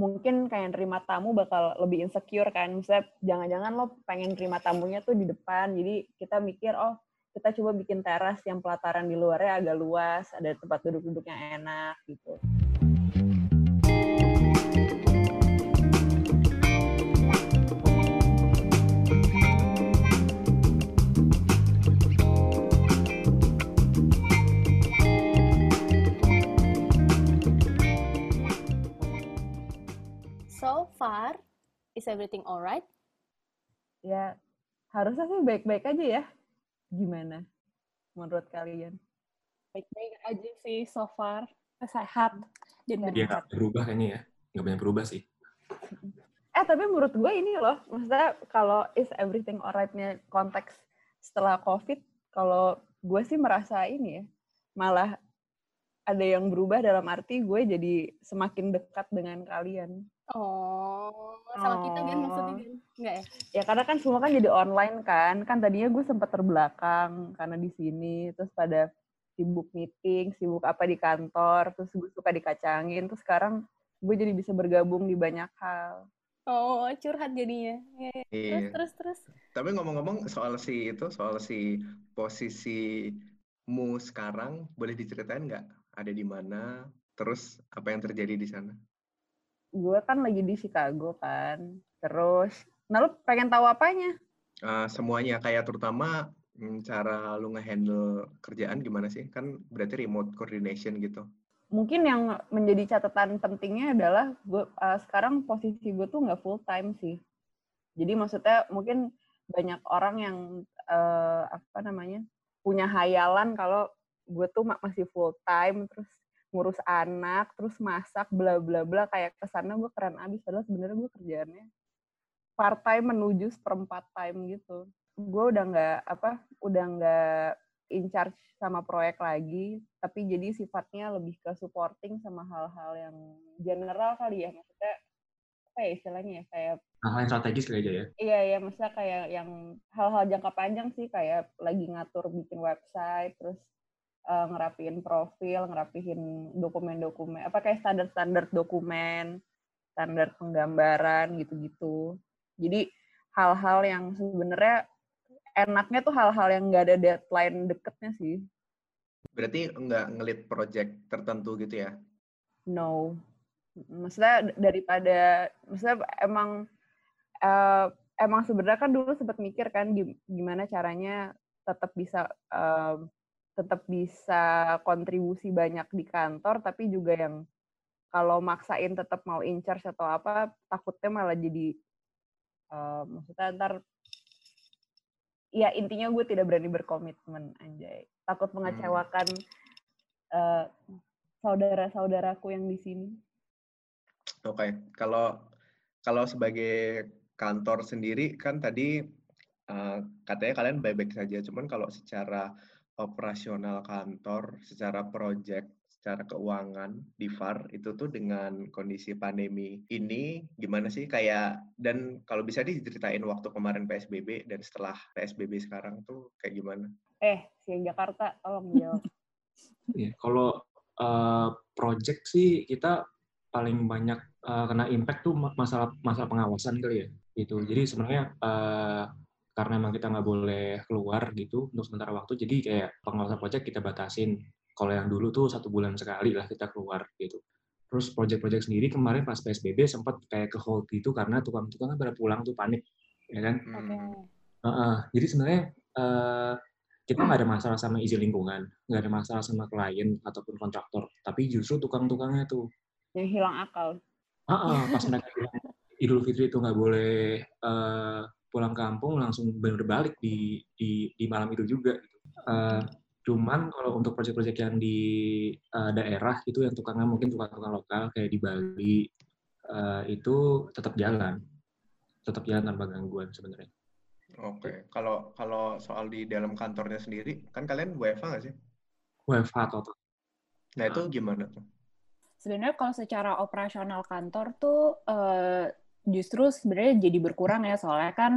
mungkin kayak nerima tamu bakal lebih insecure kan. Misalnya jangan-jangan lo pengen terima tamunya tuh di depan. Jadi kita mikir, oh kita coba bikin teras yang pelataran di luarnya agak luas, ada tempat duduk-duduk yang enak gitu. Far, is everything alright? Ya, harusnya sih baik-baik aja ya. Gimana menurut kalian? Baik-baik aja sih so far. Sehat dan Dia nggak berubah kayaknya ya. Nggak banyak berubah sih. Eh, tapi menurut gue ini loh, maksudnya kalau is everything alright-nya konteks setelah COVID, kalau gue sih merasa ini ya, malah ada yang berubah dalam arti gue jadi semakin dekat dengan kalian. Oh, sama oh. kita kan maksudnya kan? Enggak ya? Ya karena kan semua kan jadi online kan. Kan tadinya gue sempat terbelakang karena di sini terus pada sibuk meeting, sibuk apa di kantor, terus gue suka dikacangin, terus sekarang gue jadi bisa bergabung di banyak hal. Oh, curhat jadinya. Ya, ya. Iya. Terus, terus, terus. Tapi ngomong-ngomong soal si itu, soal si posisi mu sekarang, boleh diceritain nggak? Ada di mana? Terus apa yang terjadi di sana? Gue kan lagi di Chicago kan. Terus, nah lu pengen tahu apanya? Uh, semuanya, kayak terutama hmm, cara lu nge-handle kerjaan gimana sih? Kan berarti remote coordination gitu. Mungkin yang menjadi catatan pentingnya adalah gue uh, sekarang posisi gue tuh nggak full time sih. Jadi maksudnya mungkin banyak orang yang uh, apa namanya punya hayalan kalau gue tuh masih full time terus ngurus anak, terus masak, bla bla bla kayak ke sana gue keren abis. Padahal sebenarnya gue kerjaannya part time menuju seperempat time gitu. Gue udah nggak apa, udah nggak in charge sama proyek lagi, tapi jadi sifatnya lebih ke supporting sama hal-hal yang general kali ya, maksudnya apa ya istilahnya ya kayak hal yang strategis kali aja ya iya iya maksudnya kayak yang hal-hal jangka panjang sih kayak lagi ngatur bikin website terus uh, ngerapiin profil, ngerapihin dokumen-dokumen, apa kayak standar-standar dokumen, standar penggambaran gitu-gitu. Jadi hal-hal yang sebenarnya enaknya tuh hal-hal yang nggak ada deadline deketnya sih. Berarti nggak ngelit project tertentu gitu ya? No. Maksudnya daripada, maksudnya emang uh, emang sebenarnya kan dulu sempat mikir kan gimana caranya tetap bisa uh, tetap bisa kontribusi banyak di kantor, tapi juga yang kalau maksain tetap mau in charge atau apa, takutnya malah jadi, uh, maksudnya ntar, ya intinya gue tidak berani berkomitmen, anjay. Takut hmm. mengecewakan hmm. uh, saudara-saudaraku yang di sini. Oke, okay. kalau kalau sebagai kantor sendiri kan tadi uh, katanya kalian baik-baik saja, cuman kalau secara operasional kantor secara project, secara keuangan di VAR itu tuh dengan kondisi pandemi ini gimana sih kayak dan kalau bisa diceritain waktu kemarin PSBB dan setelah PSBB sekarang tuh kayak gimana? Eh, si Jakarta tolong jawab. Iya, kalau uh, project sih kita paling banyak uh, kena impact tuh masalah masalah pengawasan kali ya gitu. Jadi sebenarnya uh, karena emang kita nggak boleh keluar gitu untuk sementara waktu jadi kayak pengawasan project kita batasin kalau yang dulu tuh satu bulan sekali lah kita keluar gitu terus project-project sendiri kemarin pas psbb sempat kayak ke hold gitu karena tukang-tukang kan pada pulang tuh panik ya kan okay. uh -uh. jadi sebenarnya uh, kita nggak ada masalah sama izin lingkungan nggak ada masalah sama klien ataupun kontraktor tapi justru tukang-tukangnya tuh yang hilang akal uh -uh, pas mereka bilang Idul Fitri itu nggak boleh uh, pulang kampung langsung berbalik di di, di malam itu juga. Gitu. Uh, cuman kalau untuk proyek-proyek yang di uh, daerah itu yang tukangnya mungkin tukang-tukang lokal kayak di Bali uh, itu tetap jalan, tetap jalan tanpa gangguan sebenarnya. Oke, okay. kalau kalau soal di dalam kantornya sendiri, kan kalian WFH nggak sih? WFH total. Nah itu gimana tuh? Sebenarnya kalau secara operasional kantor tuh uh, justru sebenarnya jadi berkurang ya soalnya kan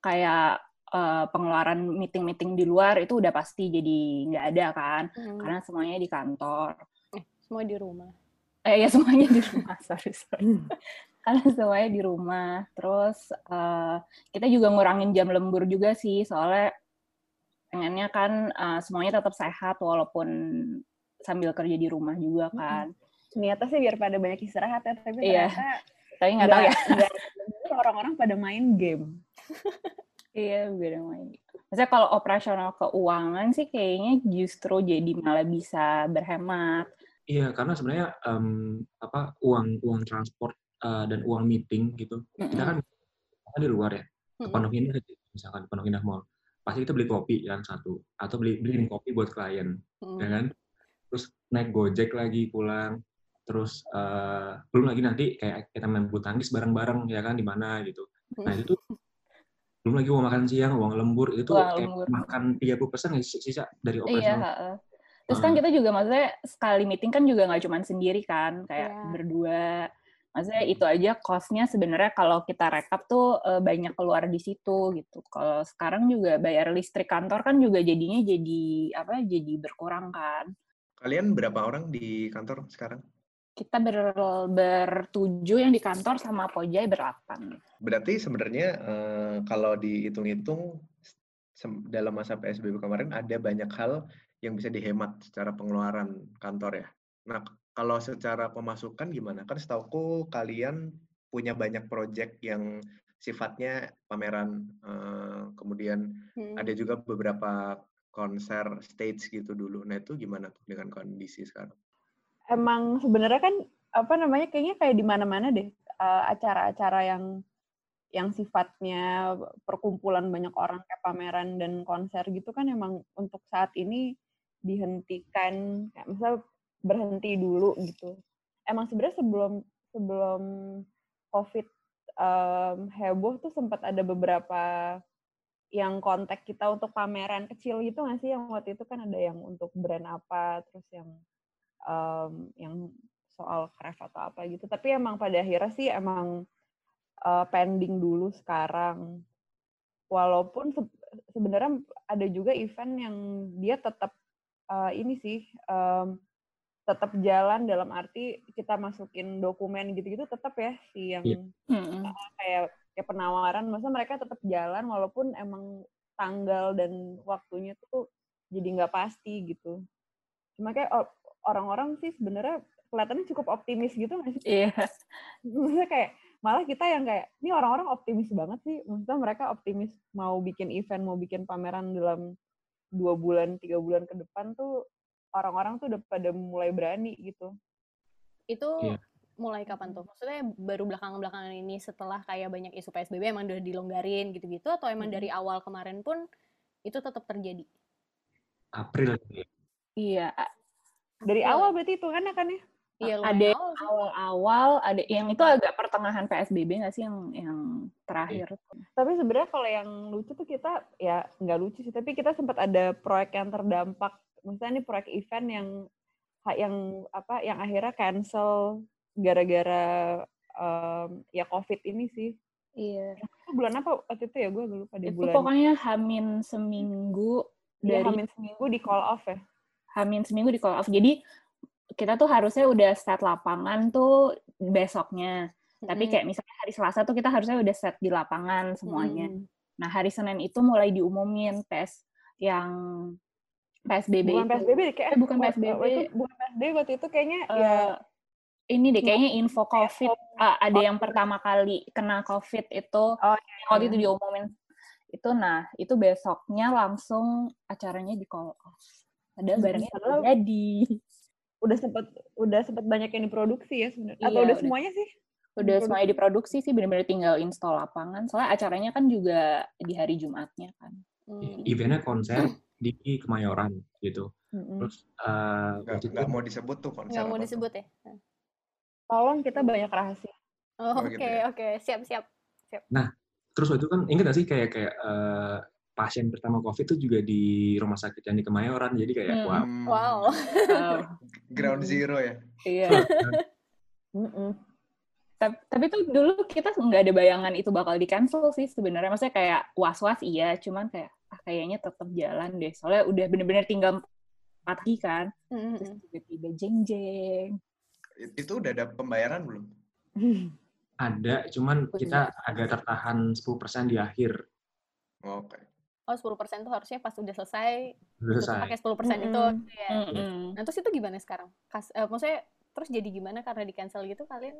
kayak uh, pengeluaran meeting-meeting di luar itu udah pasti jadi nggak ada kan hmm. karena semuanya di kantor. Eh, semua di rumah. eh ya semuanya di rumah sorry sorry karena semuanya di rumah terus uh, kita juga ngurangin jam lembur juga sih soalnya pengennya kan uh, semuanya tetap sehat walaupun sambil kerja di rumah juga kan Niatnya sih biar pada banyak istirahat ya, tapi Iya. ternyata tapi nggak tahu ya orang-orang pada main game. iya beda main Maksudnya kalau operasional keuangan sih kayaknya justru jadi malah bisa berhemat Iya, karena sebenarnya em, apa uang uang transport eh, dan uang meeting gitu, kita Mm-mm. kan kan di luar ya, ke. Pondok Indah misalkan Pondok Indah Mall, pasti kita beli kopi kan satu, atau beli beliin kopi buat klien, Mm. ya kan? Terus naik gojek lagi pulang, terus eh, belum lagi nanti kayak kita main bulu tangkis bareng-bareng ya kan di mana gitu. Nah itu tuh belum lagi uang makan siang, uang lembur itu tuh Uang kayak lembur. makan 30% sisa dari Iya, operasional. heeh. Terus kan Heeh. kita juga maksudnya sekali meeting kan juga nggak cuma sendiri kan, kayak Iya. berdua. Maksudnya itu aja cost-nya sebenarnya kalau kita rekap tuh eh, banyak keluar di situ gitu. Kalau sekarang juga bayar listrik kantor kan juga jadinya jadi apa? Jadi berkurang kan. Kalian berapa orang di kantor sekarang? Kita ber, bertujuh yang di kantor sama Pojai berdelapan. Berarti sebenarnya eh, kalau dihitung-hitung dalam masa PSBB kemarin ada banyak hal yang bisa dihemat secara pengeluaran kantor ya. Nah, kalau secara pemasukan gimana? Kan setauku kalian punya banyak proyek yang sifatnya pameran, eh, kemudian Hmm. ada juga beberapa konser stage gitu dulu. Nah, itu gimana tuh dengan kondisi sekarang? Emang sebenarnya kan apa namanya kayaknya kayak di mana-mana deh eh, acara-acara yang yang sifatnya perkumpulan banyak orang kayak pameran dan konser gitu kan emang untuk saat ini dihentikan kayak misal berhenti dulu gitu. Emang sebenarnya sebelum sebelum COVID em, heboh tuh sempat ada beberapa yang kontak kita untuk pameran kecil gitu nggak sih yang waktu itu kan ada yang untuk brand apa terus yang em, yang soal craft atau apa gitu tapi emang pada akhirnya sih emang eh, pending dulu sekarang walaupun se- sebenarnya ada juga event yang dia tetap eh, ini sih em, tetap jalan dalam arti kita masukin dokumen gitu-gitu tetap ya si yang Iya. Mm-mm. kayak kayak penawaran masa mereka tetap jalan walaupun emang tanggal dan waktunya tuh jadi nggak pasti gitu cuma kayak o- orang-orang sih sebenarnya kelihatannya cukup optimis gitu nggak sih Iya. maksudnya kayak malah kita yang kayak ini orang-orang optimis banget sih maksudnya mereka optimis mau bikin event mau bikin pameran dalam dua bulan tiga bulan ke depan tuh orang-orang tuh udah pada mulai berani gitu Itu Iya. mulai kapan tuh? Maksudnya baru belakangan-belakangan ini setelah kayak banyak isu PSBB emang udah dilonggarin gitu-gitu atau emang dari awal kemarin pun itu tetap terjadi? April ya. Iya. Dari Iya. awal berarti itu kan kan ya Iya, ada awal-awal, ada yang itu agak pertengahan PSBB nggak sih yang yang terakhir? Tapi sebenarnya kalau yang lucu tuh kita ya nggak lucu sih, tapi kita sempat ada proyek yang terdampak. Misalnya nih proyek event yang yang apa yang akhirnya cancel gara-gara em, ya COVID ini sih. Iya. Itu bulan apa waktu itu ya gue lupa di Itu bulan. pokoknya hamin seminggu Iya, dari hamin seminggu di call off ya. Hamin seminggu di call off. Jadi kita tuh harusnya udah set lapangan tuh besoknya. Tapi Mm-mm. kayak misalnya hari Selasa tuh kita harusnya udah set di lapangan semuanya. Mm. Nah hari Senin itu mulai diumumin PS yang PSBB Bukan itu. PSBB kayak Eh, bukan PSBB. itu- bukan PSBB waktu itu kayaknya Eh, ya ini deh kayaknya info COVID ah, ada oh, yang pertama kali kena COVID itu Oh, yang waktu iya. itu diumumin itu nah itu besoknya langsung acaranya di call off padahal Hmm, barangnya udah jadi udah sempet udah sempet banyak yang diproduksi ya sebenarnya. Atau Iya, udah udah. semuanya sih? udah Diproduksi. semuanya diproduksi sih benar-benar tinggal install lapangan soalnya acaranya kan juga di hari Jumatnya kan Hmm. Eventnya konser di Kemayoran gitu. Mm-mm. Terus eh, Nggak, mau disebut tuh konser Nggak mau apa disebut ya? Tolong kita banyak rahasia. Oh, Oh, Oke, gitu ya. oke. Siap, siap. terus waktu itu kan ingat gak sih kayak kayak eh, pasien pertama COVID itu juga di rumah sakit yang di Kemayoran. Jadi kayak Hmm. wow. Hmm, Wow. Ground Hmm. zero ya. iya tapi, tapi tuh dulu kita nggak ada bayangan itu bakal di cancel sih sebenarnya maksudnya kayak was-was iya cuman kayak ah, kayaknya tetap jalan deh soalnya udah bener-bener tinggal empat hari kan terus Mm-mm. tiba-tiba jeng jeng itu udah ada pembayaran belum? Ada, cuman kita agak tertahan 10% di akhir. Oke. Oh, 10% tuh harusnya pas udah selesai, Udah tutup selesai. pakai 10% itu. Mm-mm. Ya. Mm-mm. Nah, terus itu gimana sekarang? Kas, eh, maksudnya terus jadi gimana karena di cancel gitu kalian?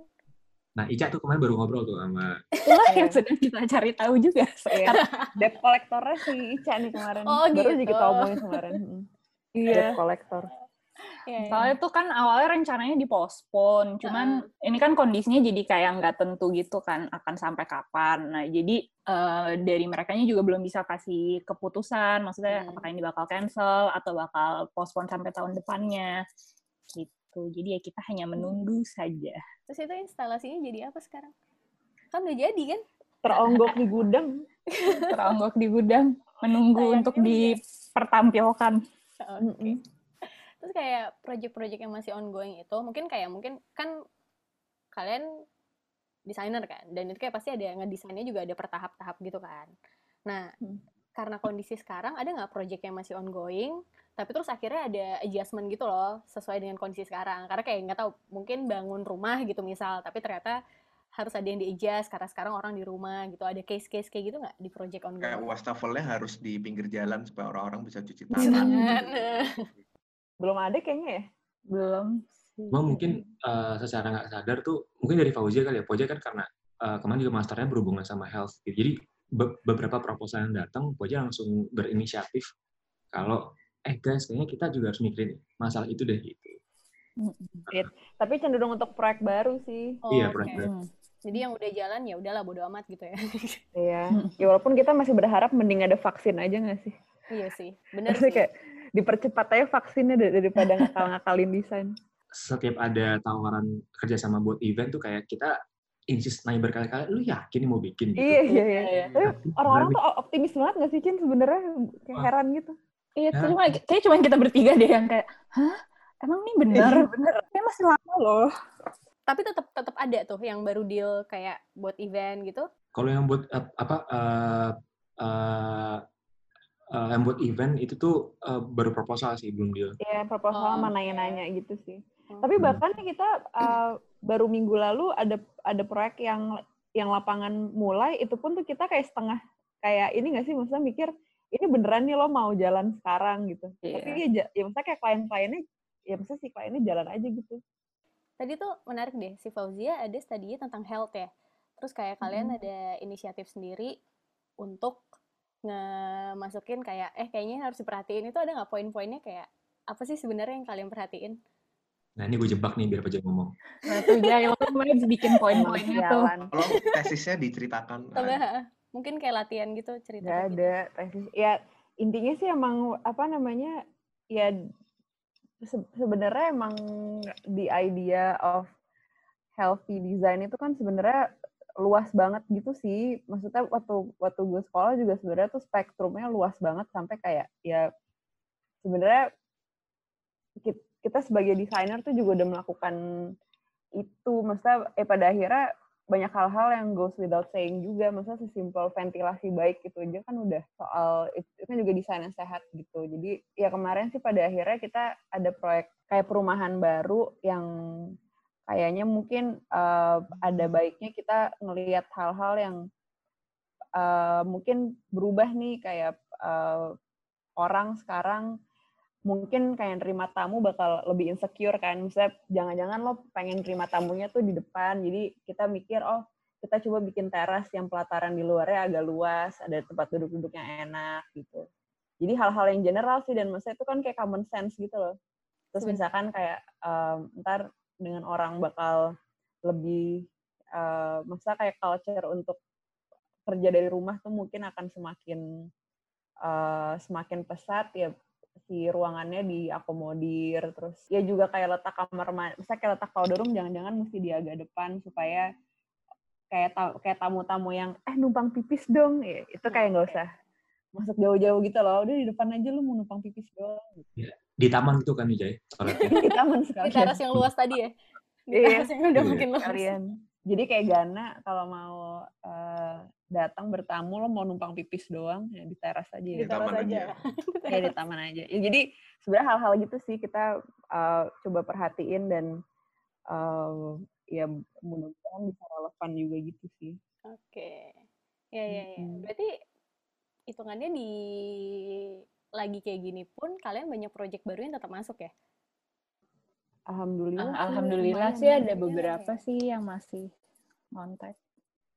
Nah, Ica tuh kemarin baru ngobrol tuh sama Itulah Iya. yang sedang kita cari tahu juga. Iya. Debt kolektornya si Ica nih kemarin. Oh, Baru gitu. kita omongin kemarin. Mm. Iya. Debt kolektor. Ya, ya. Soalnya tuh kan awalnya rencananya dipospon, cuman ini kan kondisinya jadi kayak nggak tentu gitu kan akan sampai kapan. Nah jadi eh, dari mereka juga belum bisa kasih keputusan, maksudnya Hmm. apakah ini bakal cancel atau bakal postpone sampai tahun depannya gitu. Jadi ya kita hanya menunggu saja. Terus itu instalasinya jadi apa sekarang? Kan udah jadi kan? Teronggok di gudang. Teronggok di gudang, menunggu Sayangnya untuk dipertampilkan. Oke. Mm-mm. Terus kayak project-project yang masih ongoing itu mungkin kayak mungkin kan kalian desainer kan dan itu kayak pasti ada ngedesainnya juga ada pertahap-tahap gitu kan. Nah, Hmm. karena kondisi sekarang ada nggak project yang masih ongoing tapi terus akhirnya ada adjustment gitu loh sesuai dengan kondisi sekarang. Karena kayak nggak tahu mungkin bangun rumah gitu misal tapi ternyata harus ada yang di adjust karena sekarang orang di rumah gitu. Ada case-case kayak gitu nggak di project Kayak ongoing? wastafelnya harus di pinggir jalan supaya orang-orang bisa cuci tangan. Belum ada kayaknya ya? Belum sih. Cuma mungkin eh, secara nggak sadar tuh, mungkin dari Fauzia kali ya. Fauzia kan karena eh, kemarin juga masternya berhubungan sama health. gitu. Jadi be- beberapa proposal yang datang, Fauzia langsung berinisiatif kalau, eh guys, kayaknya kita juga harus mikirin masalah itu deh gitu. Tapi cenderung untuk proyek baru sih. Oh, Iya, proyek baru. Hmm. Jadi yang udah jalan ya udahlah bodo amat gitu ya. Iya. Ya walaupun kita masih berharap mending ada vaksin aja nggak sih? iya sih, bener Maksudnya sih. kayak dipercepat aja vaksinnya dar- daripada ngakal-ngakalin desain. Setiap ada tawaran kerjasama buat event tuh kayak kita insist nanya berkali-kali, lu yakin mau bikin gitu? Iya, iya, iya. Iya. Tapi orang-orang tuh optimis banget nggak sih, Cin? Sebenarnya kayak Wah. heran gitu. Iya, Ya. cuma kayak cuma kita bertiga deh yang kayak, hah? Emang ini bener? bener. Kayak masih lama loh. Tapi tetap tetap ada tuh yang baru deal kayak buat event gitu. Kalau yang buat apa eh, eh, eh, yang buat event itu tuh eh, baru proposal sih belum deal. Iya, proposal Oh, sama nanya-nanya gitu sih. Oh. Tapi Hmm. bahkan nih kita uh, baru minggu lalu ada ada proyek yang yang lapangan mulai itu pun tuh kita kayak setengah kayak ini nggak sih maksudnya mikir ini beneran nih lo mau jalan sekarang gitu. Iya. Tapi ya, ya maksudnya kayak klien-kliennya ya maksudnya si kliennya jalan aja gitu. Tadi tuh menarik deh, si Fauzia ada studinya tentang health ya. Terus kayak kalian Mhm. ada inisiatif sendiri untuk ngemasukin kayak eh kayaknya harus diperhatiin itu ada nggak poin-poinnya kayak apa sih sebenarnya yang kalian perhatiin? Nah ini gue jebak nih biar Fauzia ngomong. Nah, tuh Jai, lo mulai bikin poin-poinnya tuh. Kalau tesisnya diceritakan. Coba mungkin kayak latihan gitu cerita. Gak gitu. ada tesis. Ya intinya sih emang apa namanya ya se- sebenarnya emang the idea of healthy design itu kan sebenarnya luas banget gitu sih. Maksudnya waktu waktu gue sekolah juga sebenarnya tuh spektrumnya luas banget sampai kayak ya sebenarnya ki- kita sebagai desainer tuh juga udah melakukan itu. Maksudnya eh pada akhirnya banyak hal-hal yang goes without saying juga. Maksudnya sesimpel ventilasi baik gitu aja kan udah soal itu itu kan juga desain yang sehat gitu. Jadi ya kemarin sih pada akhirnya kita ada proyek kayak perumahan baru yang kayaknya mungkin eh, ada baiknya kita ngelihat hal-hal yang eh, mungkin berubah nih kayak eh, orang sekarang mungkin kayak nerima tamu bakal lebih insecure kan. Misalnya jangan-jangan lo pengen terima tamunya tuh di depan. Jadi kita mikir oh kita coba bikin teras yang pelataran di luarnya agak luas, ada tempat duduk-duduk yang enak gitu. Jadi hal-hal yang general sih dan maksudnya itu kan kayak common sense gitu loh. Terus misalkan kayak em, ntar dengan orang bakal lebih eh maksudnya kayak culture untuk kerja dari rumah tuh mungkin akan semakin eh, semakin pesat ya si ruangannya diakomodir terus ya juga kayak letak kamar mandi misalnya kayak letak powder room jangan-jangan mesti di agak depan supaya kayak ta- kayak tamu-tamu yang eh numpang pipis dong. Ya, itu kayak nggak usah masuk jauh-jauh gitu loh. Udah di depan aja lu mau numpang pipis doang. Gitu. Di taman gitu kan toiletnya. di taman Di sekalian teras yang luas tadi ya. Di Iya. teras yang udah Iya. makin luas. kalian jadi kayak Gana kalau mau eh, datang bertamu lo mau numpang pipis doang ya di teras aja Di ya. taman teras aja. aja. ya di taman aja. Ya, jadi sebenarnya hal-hal gitu sih kita uh, coba perhatiin dan uh, ya mudah-mudahan bisa relevan juga gitu sih. Oke. Ya ya ya. Berarti hitungannya di lagi kayak gini pun kalian banyak project baru yang tetap masuk ya? Alhamdulillah. Uh, Alhamdulillah sih ada beberapa ya. sih yang masih kontak.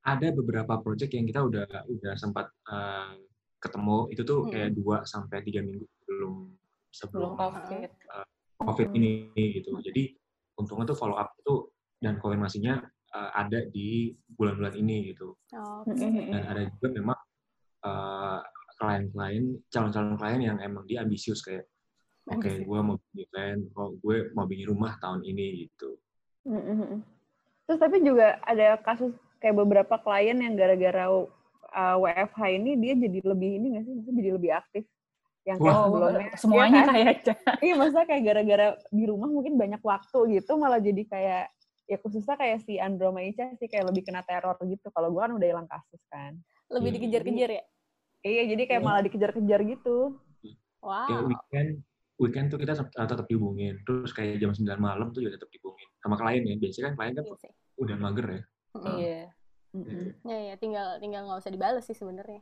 Ada beberapa project yang kita udah udah sempat uh, ketemu itu tuh hmm. kayak dua sampai tiga minggu sebelum sebelum COVID, uh, COVID hmm. ini gitu. Jadi untungnya tuh follow up itu dan konfirmasinya uh, ada di bulan-bulan ini gitu. Oh, okay. Dan ada juga memang uh, klien-klien, calon-calon klien yang emang dia ambisius kayak oke okay, gue mau bikin klien, oh, gue mau bikin rumah tahun ini gitu. Terus tapi juga ada kasus kayak beberapa klien yang gara-gara uh, WFH ini dia jadi lebih ini nggak sih? Jadi lebih aktif yang kayak wow, sebelumnya. Semuanya ya kan? kayaknya. Iya, maksudnya kayak gara-gara di rumah mungkin banyak waktu gitu malah jadi kayak ya khususnya kayak si Andro Maicha sih kayak lebih kena teror gitu. Kalau gue kan udah hilang kasus kan. Lebih hmm. dikejar-kejar ya? Iya, jadi kayak iya. malah dikejar-kejar gitu. Wow. Kayak weekend, weekend tuh kita tetap dihubungin. Terus kayak jam 9 malam tuh juga tetap dihubungin. Sama klien ya. Biasanya kan klien kan iya udah mager ya. Iya. Mm-hmm. Ya, ya, tinggal tinggal nggak usah dibales sih sebenarnya.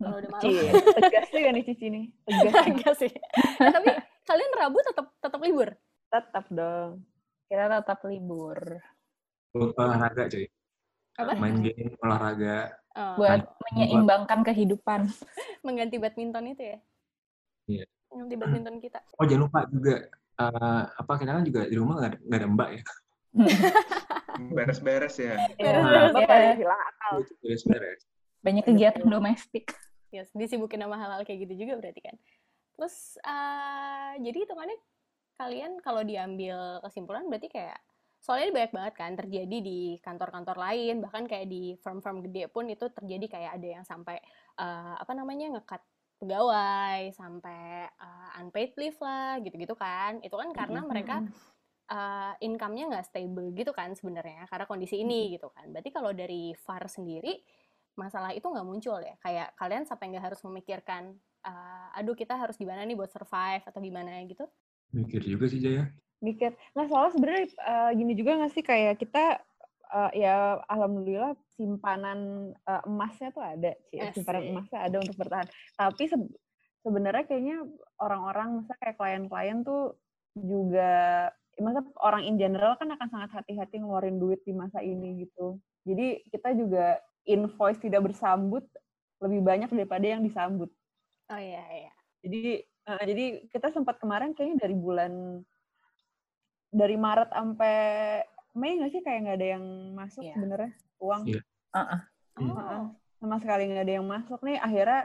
Kalau udah malam. Cie, tegas sih kan nih Cici nih. Tegas, tegas sih. eh, tapi kalian Rabu tetap tetap libur? Tetap dong. Kita tetap libur. Olahraga cuy. Apa? Main game, olahraga. Oh. Buat menyeimbangkan kehidupan. Mengganti badminton itu ya? Iya. Mengganti badminton kita. Oh jangan lupa juga uh, apa kita kan juga di rumah nggak ada, ada mbak ya. Beres-beres ya. Beres-beres. Ya. akal. Beres-beres. Banyak kegiatan domestik. Yes, disibukin sama hal-hal kayak gitu juga berarti kan. Terus uh, jadi hitungannya kalian kalau diambil kesimpulan berarti kayak soalnya banyak banget kan terjadi di kantor-kantor lain bahkan kayak di firm-firm gede pun itu terjadi kayak ada yang sampai uh, apa namanya ngekat pegawai sampai uh, unpaid leave lah gitu-gitu kan. Itu kan karena mereka uh, income-nya nggak stable gitu kan sebenarnya karena kondisi ini gitu kan. Berarti kalau dari VAR sendiri masalah itu nggak muncul ya? Kayak kalian sampai nggak harus memikirkan uh, aduh kita harus gimana nih buat survive atau gimana gitu? Mikir juga sih Jaya mikir nggak soalnya sebenarnya uh, gini juga nggak sih kayak kita uh, ya alhamdulillah simpanan uh, emasnya tuh ada sih simpanan emasnya ada untuk bertahan. Tapi se sebenarnya kayaknya orang-orang misalnya kayak klien-klien tuh juga ya masa orang in general kan akan sangat hati-hati ngeluarin duit di masa ini gitu. Jadi kita juga invoice tidak bersambut lebih banyak daripada yang disambut. Oh iya iya. Jadi uh, jadi kita sempat kemarin kayaknya dari bulan dari Maret sampai Mei nggak sih kayak nggak ada yang masuk yeah. sebenarnya uang? Yeah. Uh-uh. Oh. Sama sekali nggak ada yang masuk nih. Akhirnya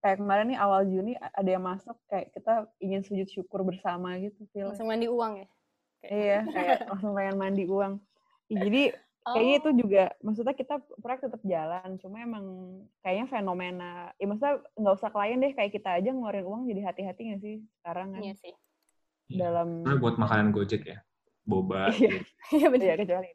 kayak kemarin nih awal Juni ada yang masuk kayak kita ingin sujud syukur bersama gitu. Feel. Langsung mandi uang ya? Kayak. Iya, kayak langsung pengen mandi uang. Jadi kayaknya oh. itu juga maksudnya kita proyek tetap jalan cuma emang kayaknya fenomena ya maksudnya nggak usah klien deh kayak kita aja ngeluarin uang jadi hati-hati nggak sih sekarang kan iya sih dalam nah, buat makanan gojek ya boba. Iya, iya benar. Iya, kecuali.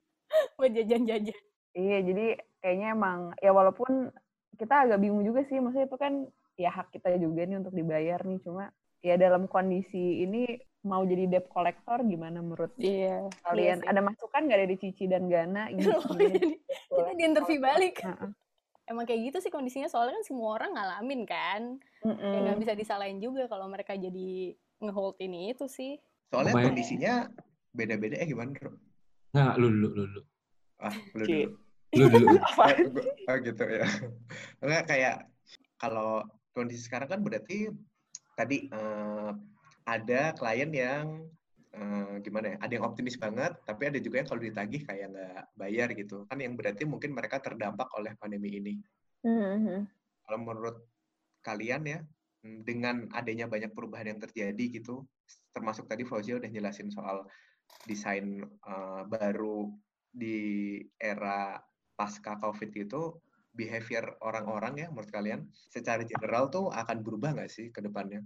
Buat jajan-jajan. Iya, jadi kayaknya emang ya walaupun kita agak bingung juga sih, maksudnya itu kan ya hak kita juga nih untuk dibayar nih, cuma ya dalam kondisi ini mau jadi debt collector gimana menurut iya, kalian? Iya Ada masukan nggak dari Cici dan Gana? Gitu, kita di interview balik. Emang kayak gitu sih kondisinya, soalnya kan semua orang ngalamin kan. Mm -mm. Ya nggak bisa disalahin juga kalau mereka jadi ngehold ini itu sih. Soalnya kondisinya beda-beda eh gimana bro? Nggak, lu dulu, lu dulu. Ah, lu dulu. Lu dulu. oh gitu ya. Enggak kayak kalau kondisi sekarang kan berarti tadi uh, ada klien yang uh, gimana ya? Ada yang optimis banget, tapi ada juga yang kalau ditagih kayak nggak bayar gitu. Kan yang berarti mungkin mereka terdampak oleh pandemi ini. Mm-hmm. Kalau menurut kalian ya, dengan adanya banyak perubahan yang terjadi gitu, termasuk tadi Fauzia udah jelasin soal desain uh, baru di era pasca COVID itu behavior orang-orang ya menurut kalian secara general tuh akan berubah nggak sih ke depannya?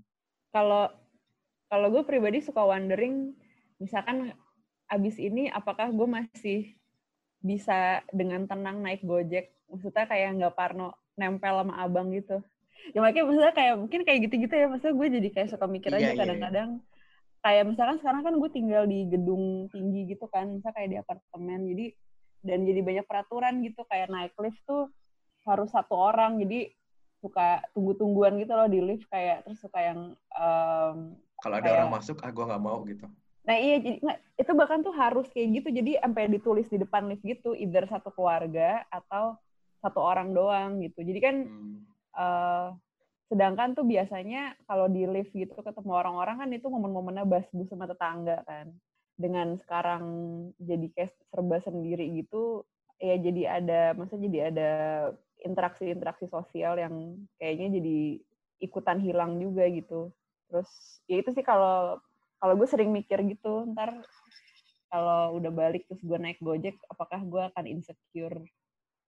Kalau kalau gue pribadi suka wondering, misalkan abis ini apakah gue masih bisa dengan tenang naik gojek? Maksudnya kayak nggak parno nempel sama abang gitu. Ya makanya maksudnya kayak mungkin kayak gitu-gitu ya, maksudnya gue jadi kayak suka mikir aja iya, iya, iya. Kayak misalkan sekarang kan gue tinggal di gedung tinggi gitu kan, misalnya kayak di apartemen, jadi dan jadi banyak peraturan gitu kayak naik lift tuh harus satu orang, jadi suka tunggu-tungguan gitu loh di lift kayak terus suka yang um, kalau ada kayak, orang masuk ah gue nggak mau gitu nah iya jadi nggak, itu bahkan tuh harus kayak gitu jadi sampai ditulis di depan lift gitu either satu keluarga atau satu orang doang gitu jadi kan hmm. uh, sedangkan tuh biasanya kalau di lift gitu ketemu orang-orang kan itu momen-momennya bas-bus sama tetangga kan dengan sekarang jadi kayak serba sendiri gitu ya jadi ada maksudnya jadi ada interaksi-interaksi sosial yang kayaknya jadi ikutan hilang juga gitu. Terus ya itu sih kalau kalau gue sering mikir gitu, ntar kalau udah balik terus gue naik Gojek, apakah gue akan insecure,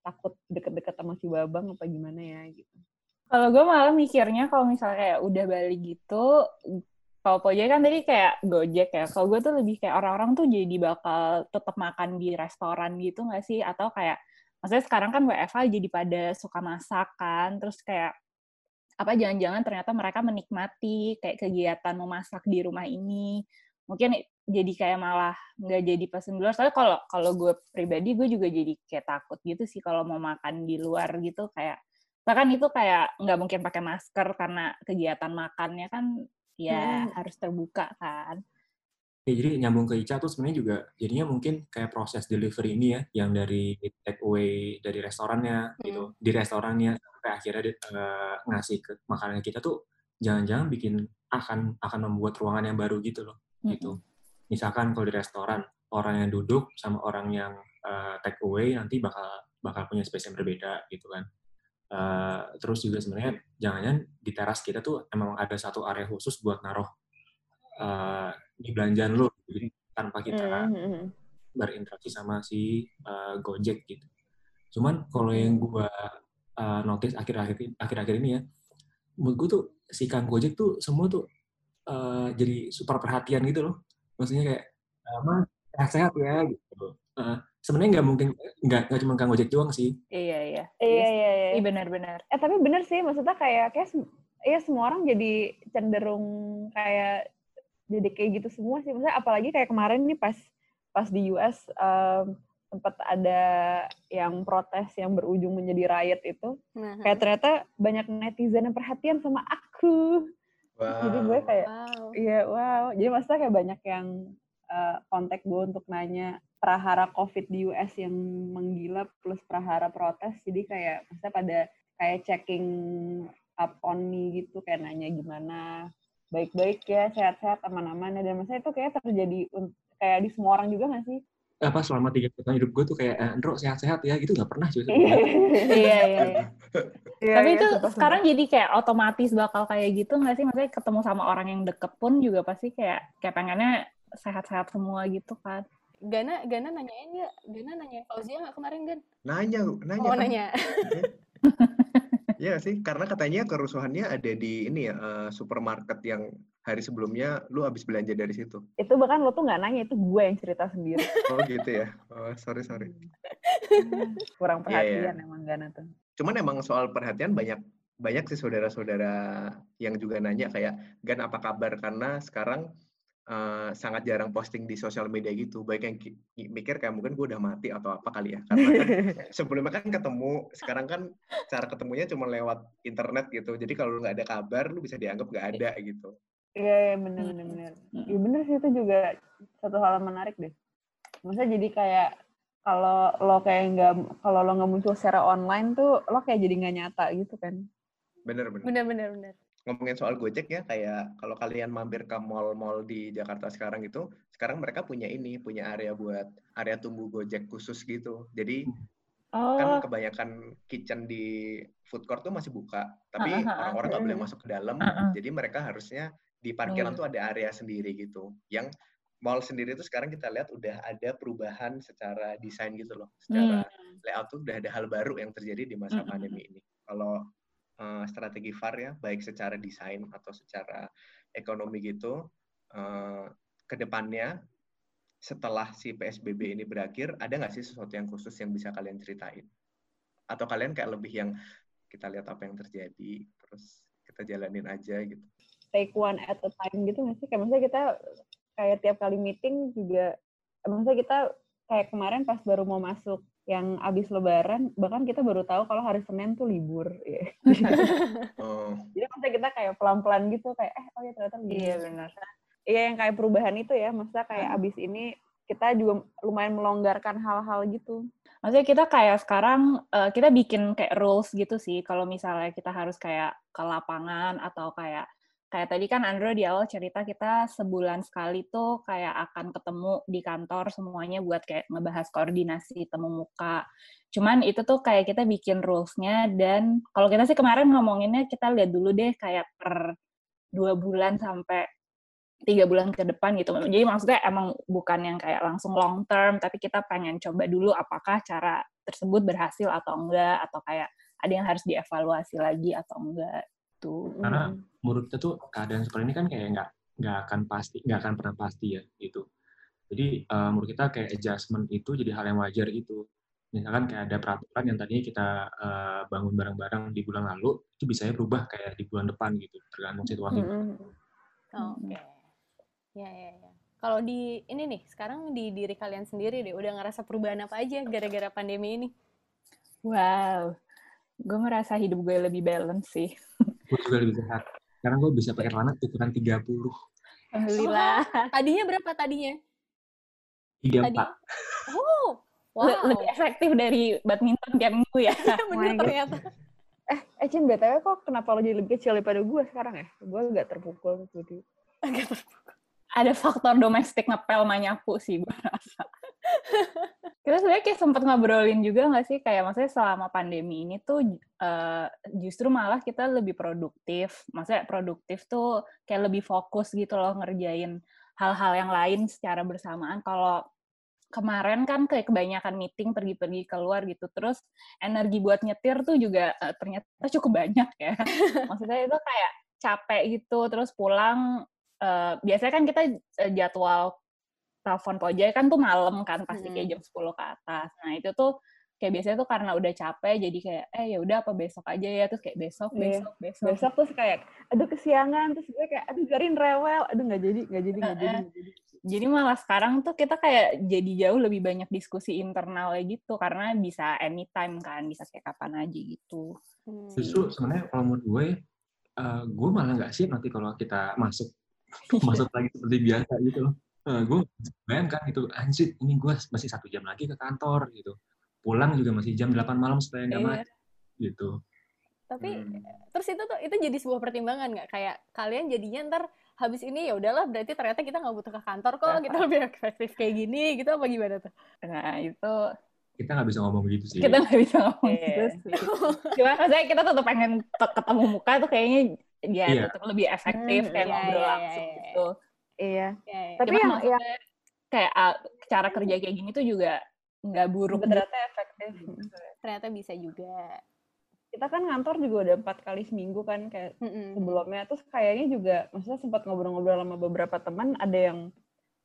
takut deket-deket sama si Babang apa gimana ya gitu. Kalau gue malah mikirnya kalau misalnya kayak udah balik gitu, kalau Gojek kan tadi kayak Gojek ya. Kalau gue tuh lebih kayak orang-orang tuh jadi bakal tetap makan di restoran gitu nggak sih? Atau kayak maksudnya sekarang kan WFH jadi pada suka masak kan terus kayak apa jangan-jangan ternyata mereka menikmati kayak kegiatan memasak di rumah ini mungkin jadi kayak malah nggak jadi pesen di luar soalnya kalau kalau gue pribadi gue juga jadi kayak takut gitu sih kalau mau makan di luar gitu kayak bahkan itu kayak nggak mungkin pakai masker karena kegiatan makannya kan ya hmm. harus terbuka kan Ya, jadi nyambung ke Ica tuh sebenarnya juga jadinya mungkin kayak proses delivery ini ya, yang dari take away dari restorannya hmm. gitu, di restorannya sampai akhirnya uh, ngasih ke makanan kita tuh jangan-jangan bikin akan akan membuat ruangan yang baru gitu loh, hmm. gitu. Misalkan kalau di restoran orang yang duduk sama orang yang uh, take away nanti bakal bakal punya space yang berbeda gitu kan. Uh, terus juga sebenarnya jangan-jangan di teras kita tuh emang ada satu area khusus buat naruh uh, di belanjaan lo jadi tanpa kita mm-hmm. berinteraksi sama si uh, Gojek gitu. Cuman kalau yang gue uh, notice akhir-akhir akhir-akhir ini ya, menurut gue tuh si Kang Gojek tuh semua tuh uh, jadi super perhatian gitu loh. Maksudnya kayak, sehat-sehat ya gitu. Uh, sebenarnya nggak mungkin nggak nggak cuma Kang Gojek doang sih. Iya iya. Iya iya iya. Iya benar-benar. Eh tapi benar sih maksudnya kayak kayak ya semua orang jadi cenderung kayak jadi kayak gitu semua sih misalnya apalagi kayak kemarin nih pas pas di US um, sempat ada yang protes yang berujung menjadi riot itu uh-huh. kayak ternyata banyak netizen yang perhatian sama aku wow. jadi gue kayak iya wow. wow jadi maksudnya kayak banyak yang uh, kontak gue untuk nanya prahara covid di US yang menggila plus prahara protes. Jadi kayak maksudnya pada kayak checking up on me gitu kayak nanya gimana baik-baik ya, sehat-sehat, aman-aman. Dan maksudnya itu kayak terjadi kayak di semua orang juga gak sih? apa selama tiga tahun hidup gue tuh kayak eh, Andro sehat-sehat ya. Gitu nggak pernah cuy iya iya iya. Tapi iya, itu sekarang jadi kayak otomatis bakal kayak gitu nggak sih? Maksudnya ketemu sama orang yang deket pun juga pasti kayak kayak pengennya sehat-sehat semua gitu kan Gana Gana nanyain ya Gana nanyain Fauzia nggak kemarin Gan nanya nanya oh kan? nanya Iya sih, karena katanya kerusuhannya ada di ini ya uh, supermarket yang hari sebelumnya lu habis belanja dari situ. Itu bahkan lo tuh nggak nanya, itu gue yang cerita sendiri. Oh gitu ya. Oh sorry sorry. Kurang iya, iya. perhatian yeah, yeah. emang Gana tuh. Cuman emang soal perhatian banyak banyak sih saudara-saudara yang juga nanya kayak Gan apa kabar karena sekarang uh, sangat jarang posting di sosial media gitu. Baik yang mikir kayak mungkin gue udah mati atau apa kali ya. Karena kan sebelumnya kan ketemu, sekarang kan cara ketemunya cuma lewat internet gitu. Jadi kalau nggak ada kabar, lu bisa dianggap nggak ada gitu. Iya, ya, bener bener bener. Iya bener sih itu juga satu hal yang menarik deh. Maksudnya jadi kayak kalau lo kayak nggak kalau lo nggak muncul secara online tuh lo kayak jadi nggak nyata gitu kan. Bener bener. Bener bener bener ngomongin soal Gojek ya, kayak kalau kalian mampir ke mall-mall di Jakarta sekarang itu, sekarang mereka punya ini, punya area buat area tunggu Gojek khusus gitu. Jadi oh. kan kebanyakan kitchen di food court tuh masih buka, tapi orang-orang nggak boleh masuk ke dalam. Jadi mereka harusnya di parkiran oh. tuh ada area sendiri gitu. Yang mall sendiri itu sekarang kita lihat udah ada perubahan secara desain gitu loh, secara hmm. layout tuh udah ada hal baru yang terjadi di masa pandemi ini. Kalau uh, strategi VAR ya, baik secara desain atau secara ekonomi gitu, uh, ke depannya setelah si PSBB ini berakhir, ada nggak sih sesuatu yang khusus yang bisa kalian ceritain? Atau kalian kayak lebih yang kita lihat apa yang terjadi, terus kita jalanin aja gitu? take one at a time gitu nggak sih? Kayak misalnya kita kayak tiap kali meeting juga, misalnya kita kayak kemarin pas baru mau masuk yang abis lebaran, bahkan kita baru tahu kalau hari Senin tuh libur. Yeah. Oh, Jadi maksudnya kita kayak pelan-pelan gitu, kayak eh oh ya ternyata libur. Iya benar. Iya yang kayak perubahan itu ya, maksudnya kayak abis ini kita juga lumayan melonggarkan hal-hal gitu. Maksudnya kita kayak sekarang eh, kita bikin kayak rules gitu sih. Kalau misalnya kita harus kayak ke lapangan atau kayak kayak tadi kan Andro di awal cerita kita sebulan sekali tuh kayak akan ketemu di kantor semuanya buat kayak ngebahas koordinasi temu muka. Cuman itu tuh kayak kita bikin rules-nya dan kalau kita sih kemarin ngomonginnya kita lihat dulu deh kayak per dua bulan sampai tiga bulan ke depan gitu. Jadi maksudnya emang bukan yang kayak langsung long term, tapi kita pengen coba dulu apakah cara tersebut berhasil atau enggak, atau kayak ada yang harus dievaluasi lagi atau enggak. Tuh. Karena menurut kita tuh keadaan seperti ini kan kayak nggak nggak akan pasti, nggak akan pernah pasti ya gitu. Jadi eh, menurut kita kayak adjustment itu jadi hal yang wajar gitu. Misalkan kayak ada peraturan yang tadinya kita eh, bangun bareng-bareng di bulan lalu, itu bisa berubah kayak di bulan depan gitu, tergantung situasi. Oh, Oke. Ya, ya, ya. Kalau di ini nih, sekarang di diri kalian sendiri deh, udah ngerasa perubahan apa aja gara-gara pandemi ini? Wow. Gue merasa hidup gue lebih balance sih. Gue juga lebih sehat. Sekarang gue bisa pakai celana ukuran 30. Alhamdulillah. Tadinya berapa tadinya? 34. Oh, wow. Le- Lebih efektif dari badminton tiap minggu ya. Bener my God. ternyata. Eh, eh Cin, BTW kok kenapa lo jadi lebih kecil daripada gue sekarang ya? Gue agak terpukul gitu. Ada faktor domestik ngepel manyapu sih gue rasa. Kita sebenarnya kayak sempat ngobrolin juga nggak sih kayak maksudnya selama pandemi ini tuh eh, justru malah kita lebih produktif. Maksudnya produktif tuh kayak lebih fokus gitu loh ngerjain hal-hal yang lain secara bersamaan. Kalau kemarin kan kayak kebanyakan meeting pergi-pergi keluar gitu terus energi buat nyetir tuh juga eh, ternyata cukup banyak ya maksudnya itu kayak capek gitu terus pulang eh, biasanya kan kita jadwal telepon pojai kan tuh malam kan pasti kayak jam 10 ke atas nah itu tuh kayak biasanya tuh karena udah capek jadi kayak eh ya udah apa besok aja ya terus kayak besok Iya. besok besok Besok terus kayak, aduh kesiangan, terus gue kayak, aduh garin rewel, aduh nggak jadi, nggak jadi, nggak jadi, nggak jadi. jadi malah sekarang tuh kita kayak jadi jauh lebih banyak diskusi internalnya gitu karena bisa anytime kan bisa kayak kapan aja gitu Hmm. Justru sebenarnya kalau menurut gue, eh, gue malah nggak sih nanti kalau kita masuk masuk lagi seperti biasa gitu loh. Eh, gue bayangkan gitu, anjir ini gue masih satu jam lagi ke kantor gitu. Pulang juga masih jam 8 malam supaya nggak Iya. macet gitu. Tapi Hmm. terus itu tuh itu jadi sebuah pertimbangan nggak kayak kalian jadinya ntar habis ini ya udahlah berarti ternyata kita nggak butuh ke kantor kok kita lebih efektif kayak gini gitu apa gimana tuh? nah itu Kita nggak bisa ngomong begitu sih. kita nggak bisa ngomong Iya. gitu sih cuma maksudnya kita tetap pengen te- ketemu muka tuh kayaknya ya Iya. tetap lebih efektif Hmm, kayak iya, ngobrol iya, langsung iya, iya. gitu Iya. Ya, ya. Tapi Cuman yang, maksudnya yang kayak ah, cara kerja kayak gini tuh juga nggak buruk gitu. ternyata efektif. ternyata bisa juga. Kita kan ngantor juga udah empat kali seminggu kan, kayak Mm-mm. sebelumnya. Terus kayaknya juga, maksudnya sempat ngobrol-ngobrol sama beberapa teman, ada yang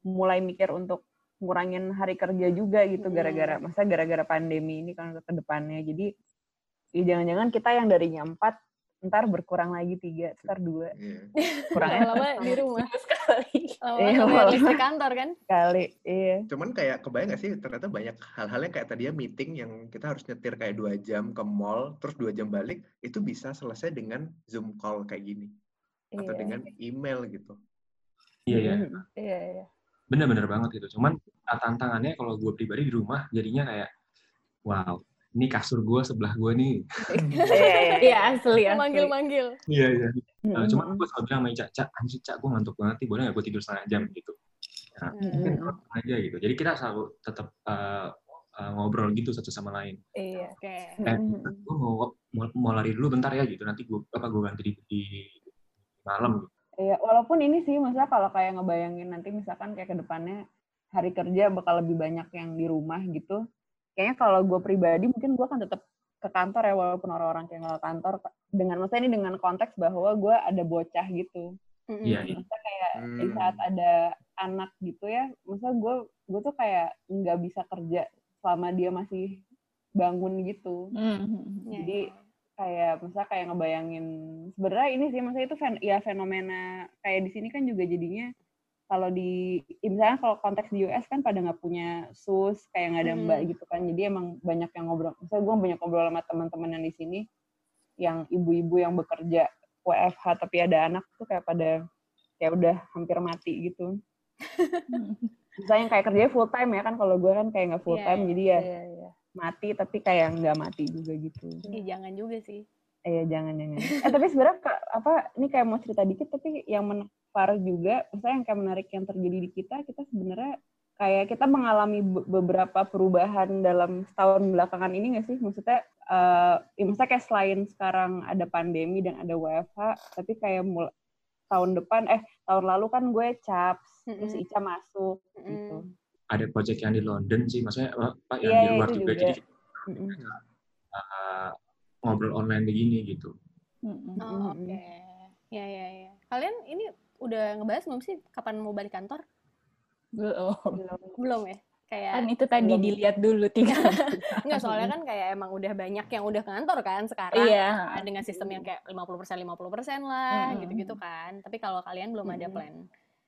mulai mikir untuk ngurangin hari kerja juga gitu, Hmm. gara-gara, masa gara-gara pandemi ini kan ke depannya. Jadi, ya jangan-jangan kita yang darinya empat, ntar berkurang lagi tiga, ntar dua. Iya. Kurangnya Lama-lama di rumah. Sekali Lama-lama Iya, lama-lama. listrik kantor kan? kali. Iya. Cuman kayak kebayang gak sih ternyata banyak hal-hal yang kayak tadi ya meeting yang kita harus nyetir kayak dua jam ke mall, terus dua jam balik, itu bisa selesai dengan Zoom call kayak gini. Atau Iya. dengan email gitu. Iya ya, Mhm. Iya, iya. bener-bener banget gitu. Cuman ah, tantangannya kalau gue pribadi di rumah jadinya kayak, wow, ini kasur gue sebelah gue nih. Iya, iya. iya asli asli Manggil-manggil. Iya iya. Uh, Mhm. cuma gue selalu bilang sama Ica, Cak, anjir Cak, gue ngantuk banget nih, boleh gak gue tidur setengah jam gitu. Nah, mungkin kalau aja gitu. Jadi kita selalu tetap uh, uh, ngobrol gitu satu sama lain. Iya. Oke. Eh, Mhm. gue mau, mau mau lari dulu bentar ya gitu. Nanti gue apa gue ganti di, di malam. Gitu. Iya, walaupun ini sih, maksudnya kalau kayak ngebayangin nanti misalkan kayak ke depannya hari kerja bakal lebih banyak yang di rumah gitu. Kayaknya kalau gue pribadi mungkin gue akan tetap ke kantor ya, walaupun orang-orang kayak nggak ke kantor. Dengan, maksudnya ini dengan konteks bahwa gue ada bocah gitu. Iya, iya. Maksudnya kayak di Hmm. saat ada anak gitu ya, maksudnya gue gue tuh kayak nggak bisa kerja selama dia masih bangun gitu. Mhm. Iya, Jadi, kayak misalnya kayak ngebayangin sebenarnya ini sih maksudnya itu fen, ya fenomena kayak di sini kan juga jadinya kalau di ya misalnya kalau konteks di US kan pada nggak punya sus kayak nggak ada mbak Hmm. gitu kan jadi emang banyak yang ngobrol misalnya gue banyak ngobrol sama teman-teman yang di sini yang ibu-ibu yang bekerja WFH tapi ada anak tuh kayak pada kayak udah hampir mati gitu misalnya yang kayak kerjanya full time ya kan kalau gue kan kayak nggak full Iya, time iya. jadi ya Iya, iya. mati tapi kayak nggak mati juga gitu Ih, jangan juga sih. Eh jangan jangan. Eh tapi sebenarnya apa ini kayak mau cerita dikit tapi yang menarik juga, misalnya yang kayak menarik yang terjadi di kita, kita sebenarnya kayak kita mengalami be- beberapa perubahan dalam setahun belakangan ini nggak sih? Maksudnya, eh ya maksudnya kayak selain sekarang ada pandemi dan ada WFH, tapi kayak mul- tahun depan, eh tahun lalu kan gue caps, terus Mm-mm. Ica masuk gitu. Mm. Ada project yang di London sih, maksudnya apa yang Iya, di iya, luar juga. juga. Jadi Mm-mm. eh, ngobrol online begini gitu. Mm-mm. Oh, Mm-mm. oke. Ya, ya, ya. Kalian ini udah ngebahas belum sih kapan mau balik kantor? Belum. Belum ya? Kayak Kan itu tadi Belum. dilihat dulu tiga. Enggak, soalnya kan kayak emang udah banyak yang udah kantor kan sekarang. Iya. Kan, dengan sistem yang kayak 50% 50% lah, gitu-gitu kan. Tapi kalau kalian belum ada Mm-mm. plan.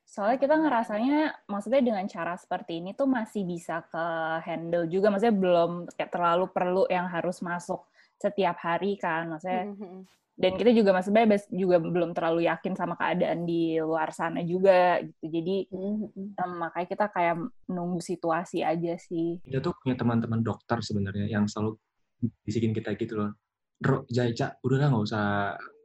Soalnya kita ngerasanya, maksudnya dengan cara seperti ini tuh masih bisa ke handle juga. Maksudnya belum kayak terlalu perlu yang harus masuk setiap hari kan. Maksudnya Mhm. Dan kita juga maksudnya bes- juga belum terlalu yakin sama keadaan di luar sana juga gitu. Jadi Mm-mm. em, makanya kita kayak nunggu situasi aja sih. Kita tuh punya teman-teman dokter sebenarnya yang selalu bisikin kita gitu loh. Bro, Jaica, udah lah nggak usah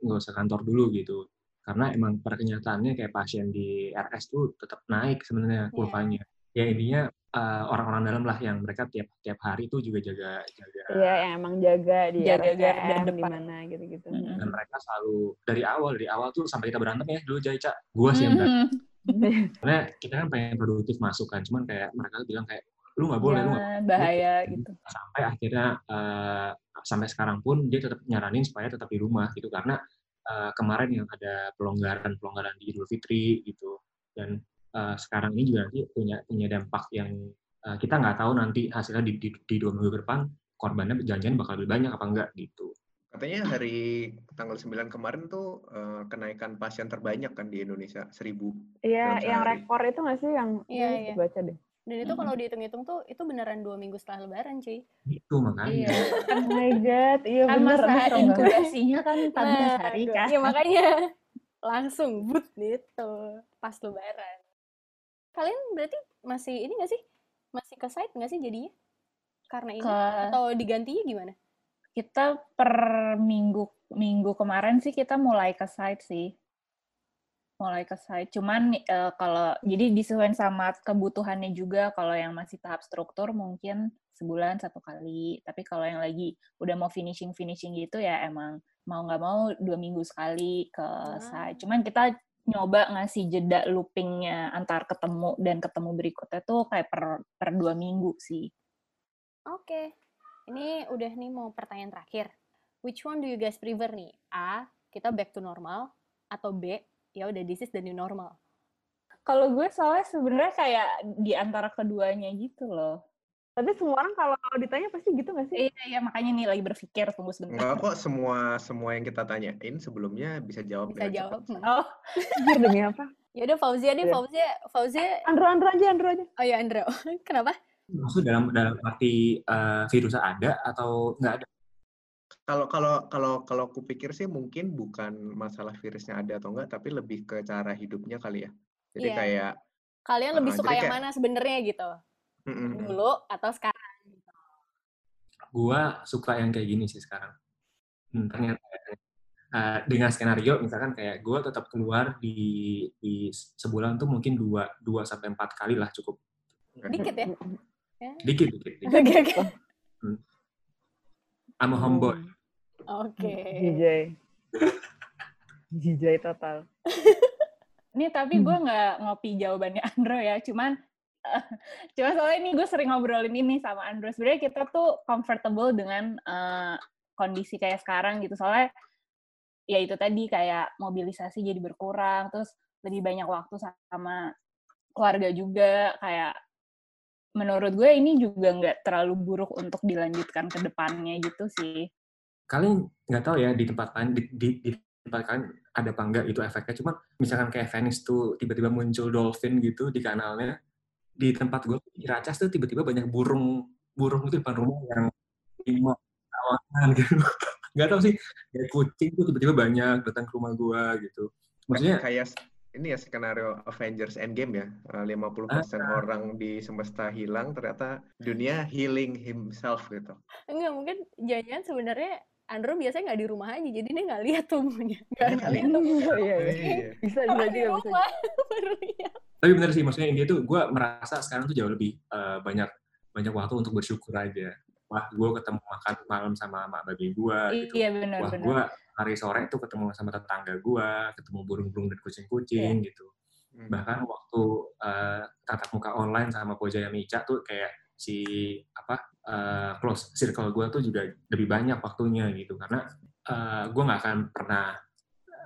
nggak usah kantor dulu gitu. Karena emang pada kenyataannya kayak pasien di RS tuh tetap naik sebenarnya kurvanya. Ya intinya eh, orang-orang dalam lah yang mereka tiap tiap hari tuh juga jaga jaga Iya, yang emang jaga di Jaga garda depan. mana gitu-gitu. Mm-mm. dan mereka selalu dari awal dari awal tuh sampai kita berantem ya dulu Jaica gua sih yang berantem Mhm. karena kita kan pengen produktif masuk kan cuman kayak mereka tuh bilang kayak lu nggak boleh lu nggak Jangan bahaya gitu. sampai akhirnya eh, sampai sekarang pun dia tetap nyaranin supaya tetap di rumah gitu karena eh, kemarin yang ada pelonggaran pelonggaran di Idul Fitri gitu dan eh, sekarang ini juga nanti punya punya dampak yang eh, kita nggak tahu nanti hasilnya di, di, di dua minggu ke depan korbannya janjian bakal lebih banyak apa enggak gitu Katanya hari tanggal 9 kemarin tuh eh, kenaikan pasien terbanyak kan di Indonesia, 1000. Iya, yang rekor itu nggak sih yang Iya, iya. baca deh. Dan itu kalau dihitung-hitung tuh itu beneran dua minggu setelah lebaran, cuy. itu makanya Iya. Oh my god, iya Kan bener. masa inkubasinya kan 14 hari aduh. kan. Iya, makanya langsung but gitu pas lebaran. Kalian berarti masih ini nggak sih? Masih ke site nggak sih jadinya? Karena ini Ke- atau digantinya gimana? kita per minggu minggu kemarin sih kita mulai ke site sih mulai ke site cuman eh, kalau jadi disesuaikan sama kebutuhannya juga kalau yang masih tahap struktur mungkin sebulan satu kali tapi kalau yang lagi udah mau finishing finishing gitu ya emang mau nggak mau dua minggu sekali ke site cuman kita nyoba ngasih jeda loopingnya antar ketemu dan ketemu berikutnya tuh kayak per per dua minggu sih Oke. Ini udah nih mau pertanyaan terakhir. Which one do you guys prefer nih? A, kita back to normal atau B, ya udah this is the new normal. Kalau gue soalnya sebenarnya kayak di antara keduanya gitu loh. Tapi semua orang kalau ditanya pasti gitu nggak sih? Iya, iya makanya nih lagi berpikir tunggu sebentar. Enggak kok semua semua yang kita tanyain sebelumnya bisa jawab Bisa jawab. cepat. Oh, demi apa? Ya udah Fauzia deh, Iya. Fauzia, Fauzia. Andro, Andro aja, Andro aja. Oh ya Andro, kenapa? maksud dalam dalam arti eh, virusnya ada atau nggak ada Kalau kalau kalau kalau aku pikir sih mungkin bukan masalah virusnya ada atau enggak, tapi lebih ke cara hidupnya kali ya. Jadi Iya. kayak Kalian lebih Ah, suka yang kayak- mana sebenarnya gitu? Mm-mm. Dulu atau sekarang? gua suka yang kayak gini sih sekarang Hmm, ternyata eh, dengan skenario misalkan kayak gua tetap keluar di di sebulan tuh mungkin dua dua sampai empat kali lah cukup Dikit ya? Ya. dikit dikit, dikit. Oke oke. I'm a homeboy Oke. Jijai. Jijai total. ini tapi gue nggak ngopi jawabannya Andro ya, cuman cuman soalnya ini gue sering ngobrolin ini sama Andro. Sebenarnya kita tuh comfortable dengan eh, kondisi kayak sekarang gitu. Soalnya ya itu tadi kayak mobilisasi jadi berkurang, terus lebih banyak waktu sama keluarga juga kayak menurut gue ini juga nggak terlalu buruk untuk dilanjutkan ke depannya gitu sih. kalian nggak tahu ya di tempat lain di, di, di tempat kalian ada apa enggak itu efeknya. Cuma misalkan kayak Venice tuh tiba-tiba muncul dolphin gitu di kanalnya. Di tempat gue di Racas tuh tiba-tiba banyak burung burung itu depan rumah yang lima kawanan gitu. Nggak tahu sih, kayak kucing tuh tiba-tiba banyak datang ke rumah gue gitu. Maksudnya kayak ini ya skenario Avengers Endgame ya. Eh, 50% Ah. orang di semesta hilang, ternyata dunia healing himself gitu. Enggak, mungkin jangan-jangan sebenarnya Andrew biasanya nggak di rumah aja, jadi dia nggak lihat tumbuhnya. Nggak lihat tumbuhnya. Iya, iya. Iya. Bisa juga di rumah baru lihat. tapi bener sih maksudnya dia tuh gue merasa sekarang tuh jauh lebih eh, banyak banyak waktu untuk bersyukur aja wah gue ketemu makan malam sama mak babi gue gitu Iya benar wah benar. gue hari sore tuh ketemu sama tetangga gue ketemu burung-burung dan kucing-kucing gitu Hmm. bahkan waktu eh, tatap muka online sama Pojaya Mica tuh kayak si apa eh, close circle gue tuh juga lebih banyak waktunya gitu karena eh, gue nggak akan pernah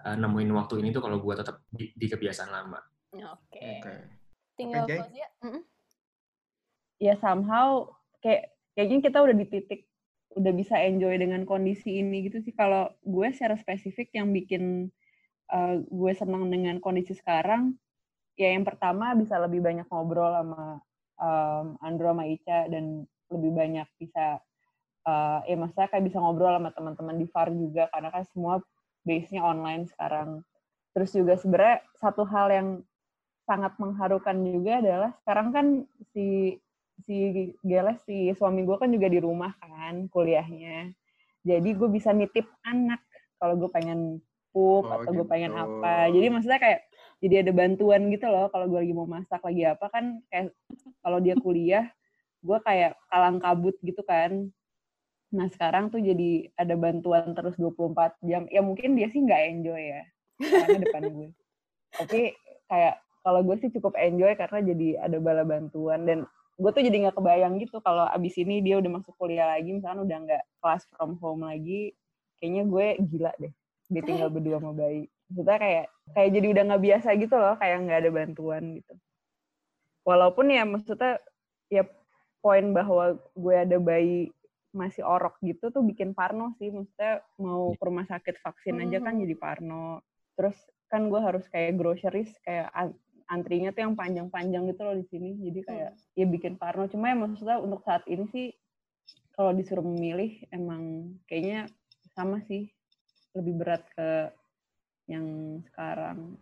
eh, nemuin waktu ini tuh kalau gue tetap di, di kebiasaan lama Oke. Oke. Tinggal Oke, Jay. Fauzia. Mm-mm. ya somehow kayak kayaknya kita udah di titik udah bisa enjoy dengan kondisi ini gitu sih kalau gue secara spesifik yang bikin uh, gue senang dengan kondisi sekarang ya yang pertama bisa lebih banyak ngobrol sama um, Andro sama Ica dan lebih banyak bisa uh, ya maksudnya kayak bisa ngobrol sama teman-teman di VAR juga karena kan semua base-nya online sekarang. Terus juga sebenarnya satu hal yang sangat mengharukan juga adalah sekarang kan si si Geles si suami gue kan juga di rumah kan kuliahnya. Jadi gue bisa nitip anak kalau gue pengen pup Oh, atau gue pengen gitu. apa. Jadi maksudnya kayak jadi ada bantuan gitu loh kalau gue lagi mau masak lagi apa kan kayak kalau dia kuliah gue kayak kalang kabut gitu kan. Nah sekarang tuh jadi ada bantuan terus 24 jam. Ya mungkin dia sih nggak enjoy ya karena depan gue. Tapi kayak kalau gue sih cukup enjoy karena jadi ada bala bantuan. Dan gue tuh jadi nggak kebayang gitu kalau abis ini dia udah masuk kuliah lagi misalkan udah nggak class from home lagi kayaknya gue gila deh dia tinggal berdua sama bayi. Maksudnya kayak kayak jadi udah nggak biasa gitu loh kayak nggak ada bantuan gitu. Walaupun ya maksudnya ya poin bahwa gue ada bayi masih orok gitu tuh bikin parno sih. Maksudnya mau ke rumah sakit vaksin aja kan Mhm. jadi parno. Terus kan gue harus kayak groceries kayak an- antrinya tuh yang panjang-panjang gitu loh di sini. Jadi kayak ya bikin parno. Cuma ya maksudnya untuk saat ini sih kalau disuruh memilih emang kayaknya sama sih. Lebih berat ke yang sekarang